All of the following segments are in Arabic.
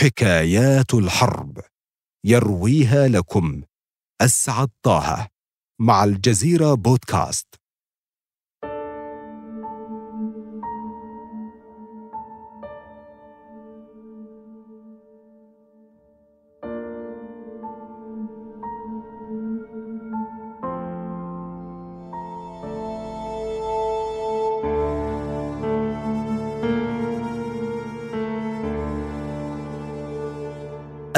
حكايات الحرب. يرويها لكم. أسعد طه. مع الجزيرة بودكاست.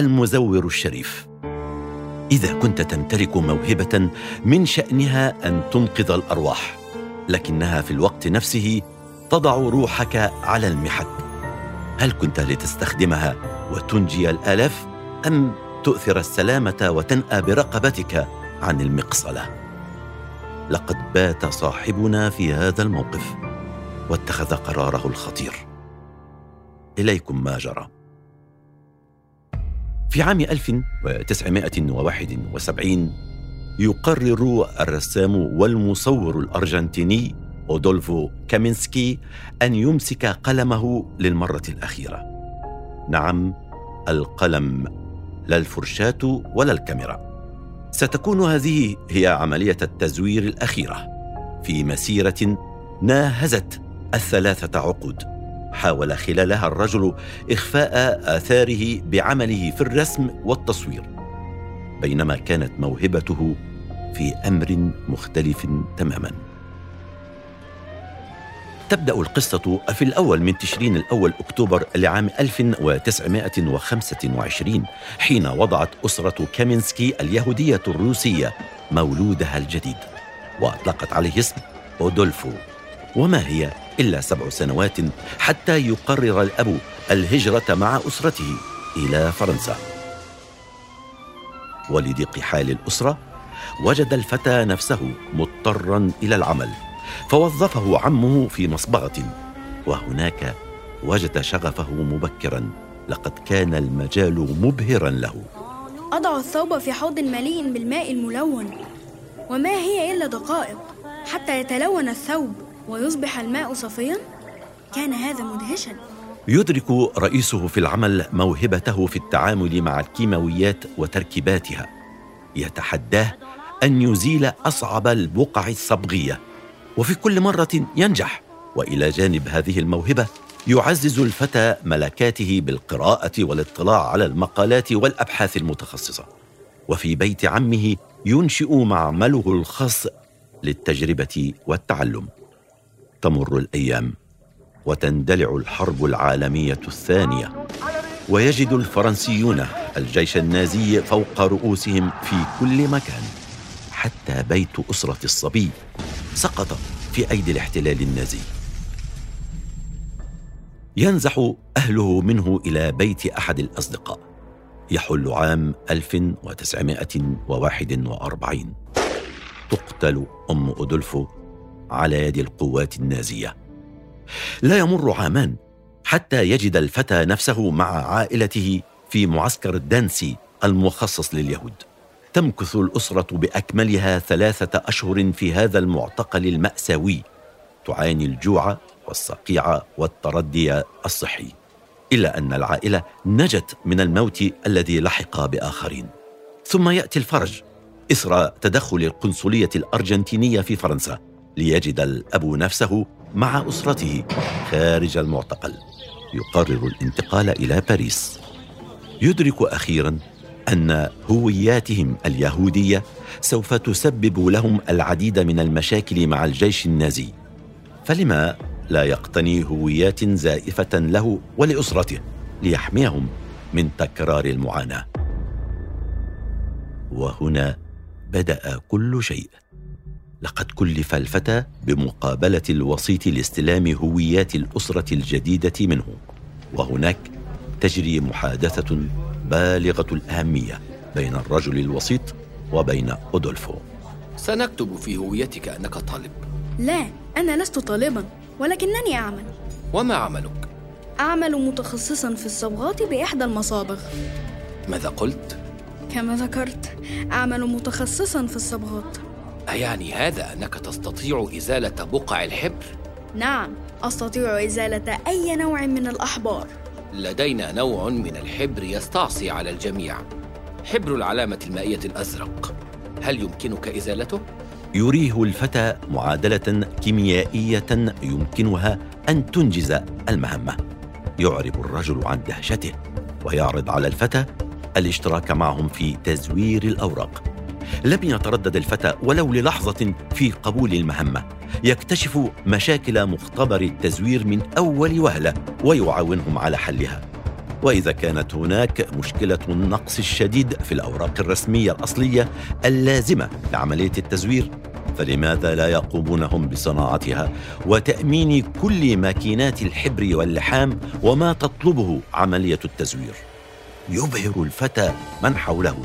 المزور الشريف. إذا كنت تمتلك موهبة من شأنها أن تنقذ الأرواح لكنها في الوقت نفسه تضع روحك على المحك. هل كنت لتستخدمها وتنجي الآلاف أم تؤثر السلامة وتنأى برقبتك عن المقصلة؟ لقد بات صاحبنا في هذا الموقف واتخذ قراره الخطير. إليكم ما جرى. في عام 1971 يقرر الرسام والمصور الأرجنتيني أودولفو كامينسكي أن يمسك قلمه للمرة الأخيرة. نعم القلم لا الفرشاة ولا الكاميرا. ستكون هذه هي عملية التزوير الأخيرة في مسيرة ناهزت الثلاثة عقود. حاول خلالها الرجل إخفاء آثاره بعمله في الرسم والتصوير بينما كانت موهبته في أمر مختلف تماما. تبدأ القصة في الأول من تشرين الأول أكتوبر لعام 1925 حين وضعت أسرة كامينسكي اليهودية الروسية مولودها الجديد وأطلقت عليه اسم أودولفو. وما هي إلا سبع سنوات حتى يقرر الأب الهجرة مع أسرته إلى فرنسا. ولضيق حال الأسرة وجد الفتى نفسه مضطرا إلى العمل فوظفه عمه في مصبغة وهناك وجد شغفه مبكرا لقد كان المجال مبهرا له. أضع الثوب في حوض مليء بالماء الملون وما هي إلا دقائق حتى يتلون الثوب. ويصبح الماء صفيا كان هذا مدهشا. يدرك رئيسه في العمل موهبته في التعامل مع الكيماويات وتركيباتها. يتحداه أن يزيل أصعب البقع الصبغية. وفي كل مرة ينجح. وإلى جانب هذه الموهبة يعزز الفتى ملكاته بالقراءة والاطلاع على المقالات والأبحاث المتخصصة. وفي بيت عمه ينشئ معمله الخاص للتجربة والتعلم. تمر الأيام وتندلع الحرب العالمية الثانية ويجد الفرنسيون الجيش النازي فوق رؤوسهم في كل مكان حتى بيت أسرة الصبي سقط في أيدي الاحتلال النازي. ينزح أهله منه إلى بيت أحد الأصدقاء يحل عام 1941 تقتل أم أدولفو على يد القوات النازية. لا يمر عامان حتى يجد الفتى نفسه مع عائلته في معسكر الدانسي المخصص لليهود. تمكث الأسرة بأكملها ثلاثة أشهر في هذا المعتقل المأساوي تعاني الجوع والصقيع والتردي الصحي إلا أن العائلة نجت من الموت الذي لحق بآخرين. ثم يأتي الفرج اثر تدخل القنصلية الأرجنتينية في فرنسا. ليجد الأب نفسه مع أسرته خارج المعتقل. يقرر الانتقال إلى باريس. يدرك أخيرا أن هوياتهم اليهودية سوف تسبب لهم العديد من المشاكل مع الجيش النازي. فلما لا يقتني هويات زائفة له ولأسرته ليحميهم من تكرار المعاناة. وهنا بدأ كل شيء. لقد كلف الفتى بمقابلة الوسيط لاستلام هويات الأسرة الجديدة منه. وهناك تجري محادثة بالغة الأهمية بين الرجل الوسيط وبين أودولفو. سنكتب في هويتك أنك طالب. لا أنا لست طالبا ولكنني أعمل. وما عملك؟ أعمل متخصصا في الصبغات بإحدى المصابغ. ماذا قلت؟ كما ذكرت أعمل متخصصا في الصبغات. أيعني هذا أنك تستطيع إزالة بقع الحبر؟ نعم أستطيع إزالة أي نوع من الأحبار. لدينا نوع من الحبر يستعصي على الجميع. حبر العلامة المائية الأزرق. هل يمكنك إزالته؟ يريه الفتى معادلة كيميائية يمكنها أن تنجز المهمة. يعرب الرجل عن دهشته ويعرض على الفتى الاشتراك معهم في تزوير الأوراق. لم يتردد الفتى ولو للحظة في قبول المهمة. يكتشف مشاكل مختبر التزوير من أول وهلة ويعاونهم على حلها. وإذا كانت هناك مشكلة النقص الشديد في الأوراق الرسمية الأصلية اللازمة لعملية التزوير فلماذا لا يقومون هم بصناعتها وتأمين كل ماكينات الحبر واللحام وما تطلبه عملية التزوير؟ يبهر الفتى من حوله.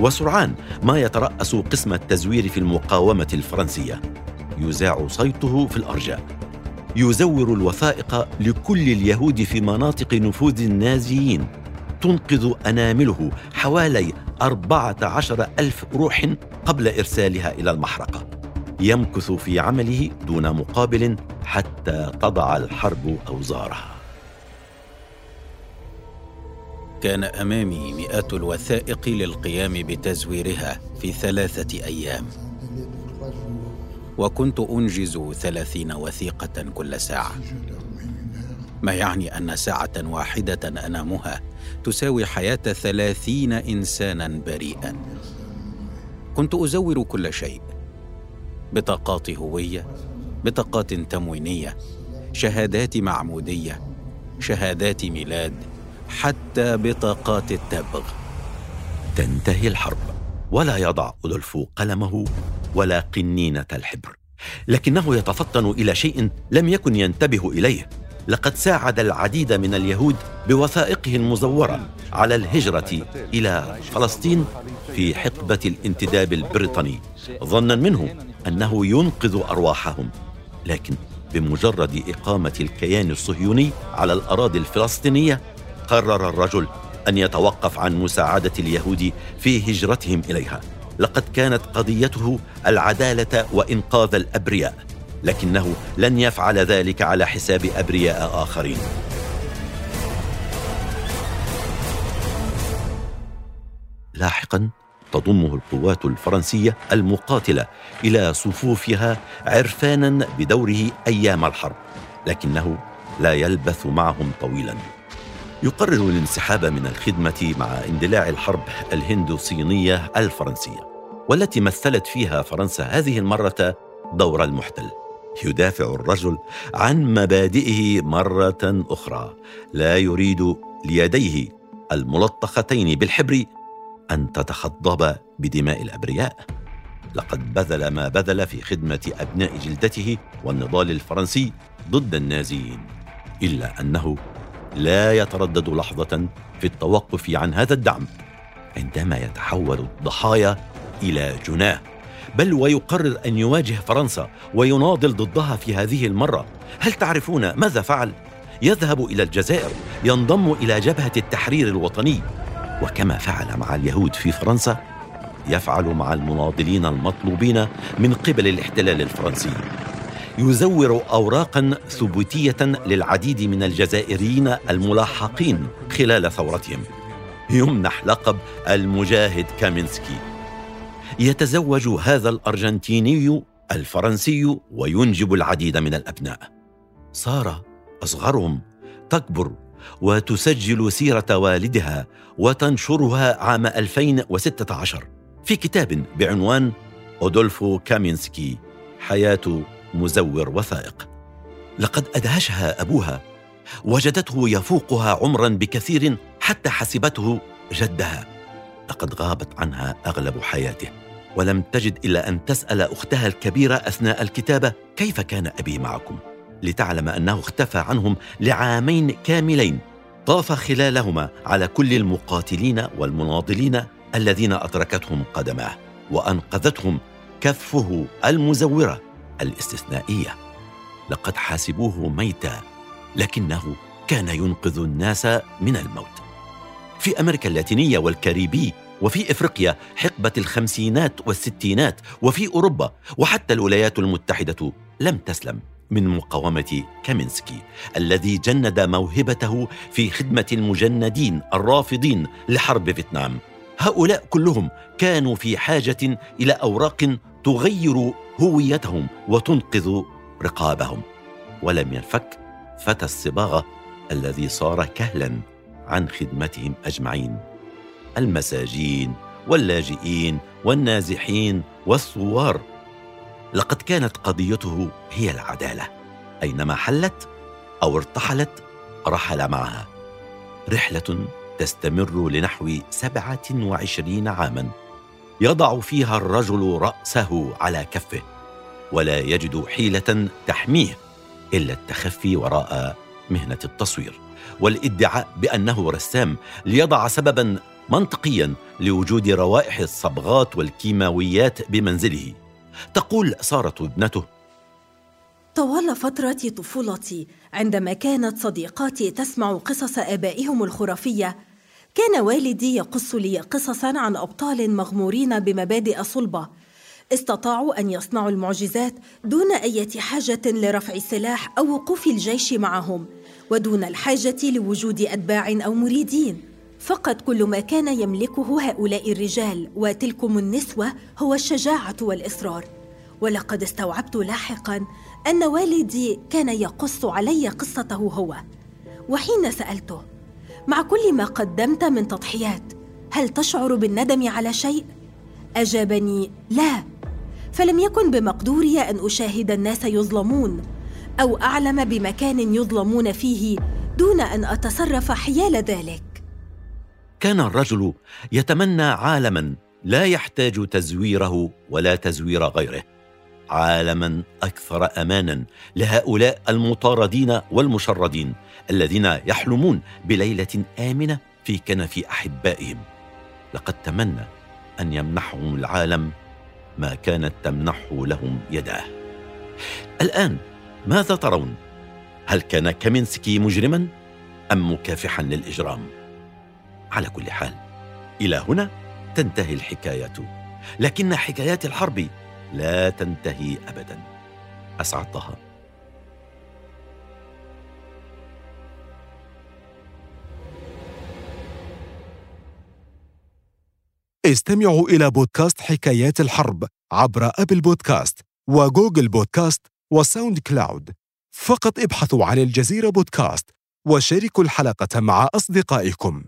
وسرعان ما يترأس قسم التزوير في المقاومة الفرنسية. يذاع صيته في الأرجاء. يزور الوثائق لكل اليهود في مناطق نفوذ النازيين. تنقذ أنامله حوالي أربعة عشر ألف روح قبل إرسالها إلى المحرقة. يمكث في عمله دون مقابل حتى تضع الحرب أوزارها. كان أمامي مئات الوثائق للقيام بتزويرها في ثلاثة أيام. وكنت أنجز ثلاثين وثيقة كل ساعة. ما يعني أن ساعة واحدة أنامها تساوي حياة ثلاثين إنسانا بريئا. كنت أزور كل شيء. بطاقات هوية بطاقات تموينية شهادات معمودية شهادات ميلاد حتى بطاقات التبغ. تنتهي الحرب ولا يضع أدولفو قلمه ولا قنينة الحبر. لكنه يتفطن إلى شيء لم يكن ينتبه إليه. لقد ساعد العديد من اليهود بوثائقه المزورة على الهجرة إلى فلسطين في حقبة الانتداب البريطاني. ظنا منه أنه ينقذ أرواحهم لكن بمجرد إقامة الكيان الصهيوني على الأراضي الفلسطينية قرر الرجل أن يتوقف عن مساعدة اليهود في هجرتهم إليها. لقد كانت قضيته العدالة وإنقاذ الأبرياء لكنه لن يفعل ذلك على حساب أبرياء آخرين. لاحقا تضمه القوات الفرنسية المقاتلة إلى صفوفها عرفانا بدوره أيام الحرب لكنه لا يلبث معهم طويلا. يقرر الانسحاب من الخدمة مع اندلاع الحرب الهندوصينية الفرنسية والتي مثلت فيها فرنسا هذه المرة دور المحتل. يدافع الرجل عن مبادئه مرة أخرى. لا يريد ليديه الملطختين بالحبر أن تتخضب بدماء الأبرياء. لقد بذل ما بذل في خدمة أبناء جلدته والنضال الفرنسي ضد النازيين إلا أنه لا يتردد لحظة في التوقف عن هذا الدعم عندما يتحول الضحايا إلى جناه. بل ويقرر أن يواجه فرنسا ويناضل ضدها في هذه المرة. هل تعرفون ماذا فعل؟ يذهب إلى الجزائر ينضم إلى جبهة التحرير الوطني. وكما فعل مع اليهود في فرنسا يفعل مع المناضلين المطلوبين من قبل الاحتلال الفرنسي. يزور اوراقا ثبوتية للعديد من الجزائريين الملاحقين خلال ثورتهم. يمنح لقب المجاهد كامينسكي. يتزوج هذا الأرجنتيني الفرنسي وينجب العديد من الأبناء. سارة أصغرهم تكبر وتسجل سيرة والدها وتنشرها عام 2016 في كتاب بعنوان أودولفو كامينسكي حياة مزور وثائق. لقد أدهشها أبوها وجدته يفوقها عمرا بكثير حتى حسبته جدها. لقد غابت عنها أغلب حياته ولم تجد إلا أن تسأل أختها الكبيرة أثناء الكتابة كيف كان أبي معكم لتعلم أنه اختفى عنهم لعامين كاملين طاف خلالهما على كل المقاتلين والمناضلين الذين أدركتهم قدماه وأنقذتهم كفه المزورة. الاستثنائية. لقد حاسبوه ميتا لكنه كان ينقذ الناس من الموت. في أمريكا اللاتينية والكاريبي وفي إفريقيا حقبة الخمسينات والستينات وفي أوروبا وحتى الولايات المتحدة لم تسلم من مقاومة كامينسكي الذي جند موهبته في خدمة المجندين الرافضين لحرب فيتنام. هؤلاء كلهم كانوا في حاجة إلى أوراق تغير هويتهم وتنقذ رقابهم. ولم ينفك فتى الصباغة الذي صار كهلا عن خدمتهم أجمعين. المساجين واللاجئين والنازحين والثوار. لقد كانت قضيته هي العدالة. أينما حلت أو ارتحلت رحل معها. رحلة تستمر لنحو سبعة وعشرين عاما. يضع فيها الرجل رأسه على كفه ولا يجد حيلة تحميه إلا التخفي وراء مهنة التصوير. والادعاء بأنه رسام ليضع سببا منطقيا لوجود روائح الصبغات والكيماويات بمنزله. تقول سارة ابنته طوال فترة طفولتي عندما كانت صديقاتي تسمع قصص آبائهم الخرافية كان والدي يقص لي قصصا عن أبطال مغمورين بمبادئ صلبة. استطاعوا أن يصنعوا المعجزات دون أي حاجة لرفع السلاح أو وقوف الجيش معهم ودون الحاجة لوجود أتباع أو مريدين. فقط كل ما كان يملكه هؤلاء الرجال وتلكم النسوة هو الشجاعة والإصرار. ولقد استوعبت لاحقا أن والدي كان يقص علي قصته هو. وحين سألته مع كل ما قدمت من تضحيات. هل تشعر بالندم على شيء؟ أجابني لا. فلم يكن بمقدوري أن أشاهد الناس يظلمون أو أعلم بمكان يظلمون فيه دون أن أتصرف حيال ذلك. كان الرجل يتمنى عالما لا يحتاج تزويره ولا تزوير غيره. عالما أكثر امانا لهؤلاء المطاردين والمشردين الذين يحلمون بليلة آمنة في كنف أحبائهم. لقد تمنى أن يمنحهم العالم ما كانت تمنحه لهم يداه. الآن ماذا ترون؟ هل كان كامينسكي مجرما أم مكافحا للإجرام؟ على كل حال إلى هنا تنتهي الحكاية. لكن حكايات الحرب لا تنتهي ابدا. اسعد طه استمعوا إلى بودكاست حكايات الحرب عبر أبل بودكاست وجوجل بودكاست وساوند كلاود. فقط ابحثوا عن الجزيرة بودكاست وشاركوا الحلقة مع أصدقائكم.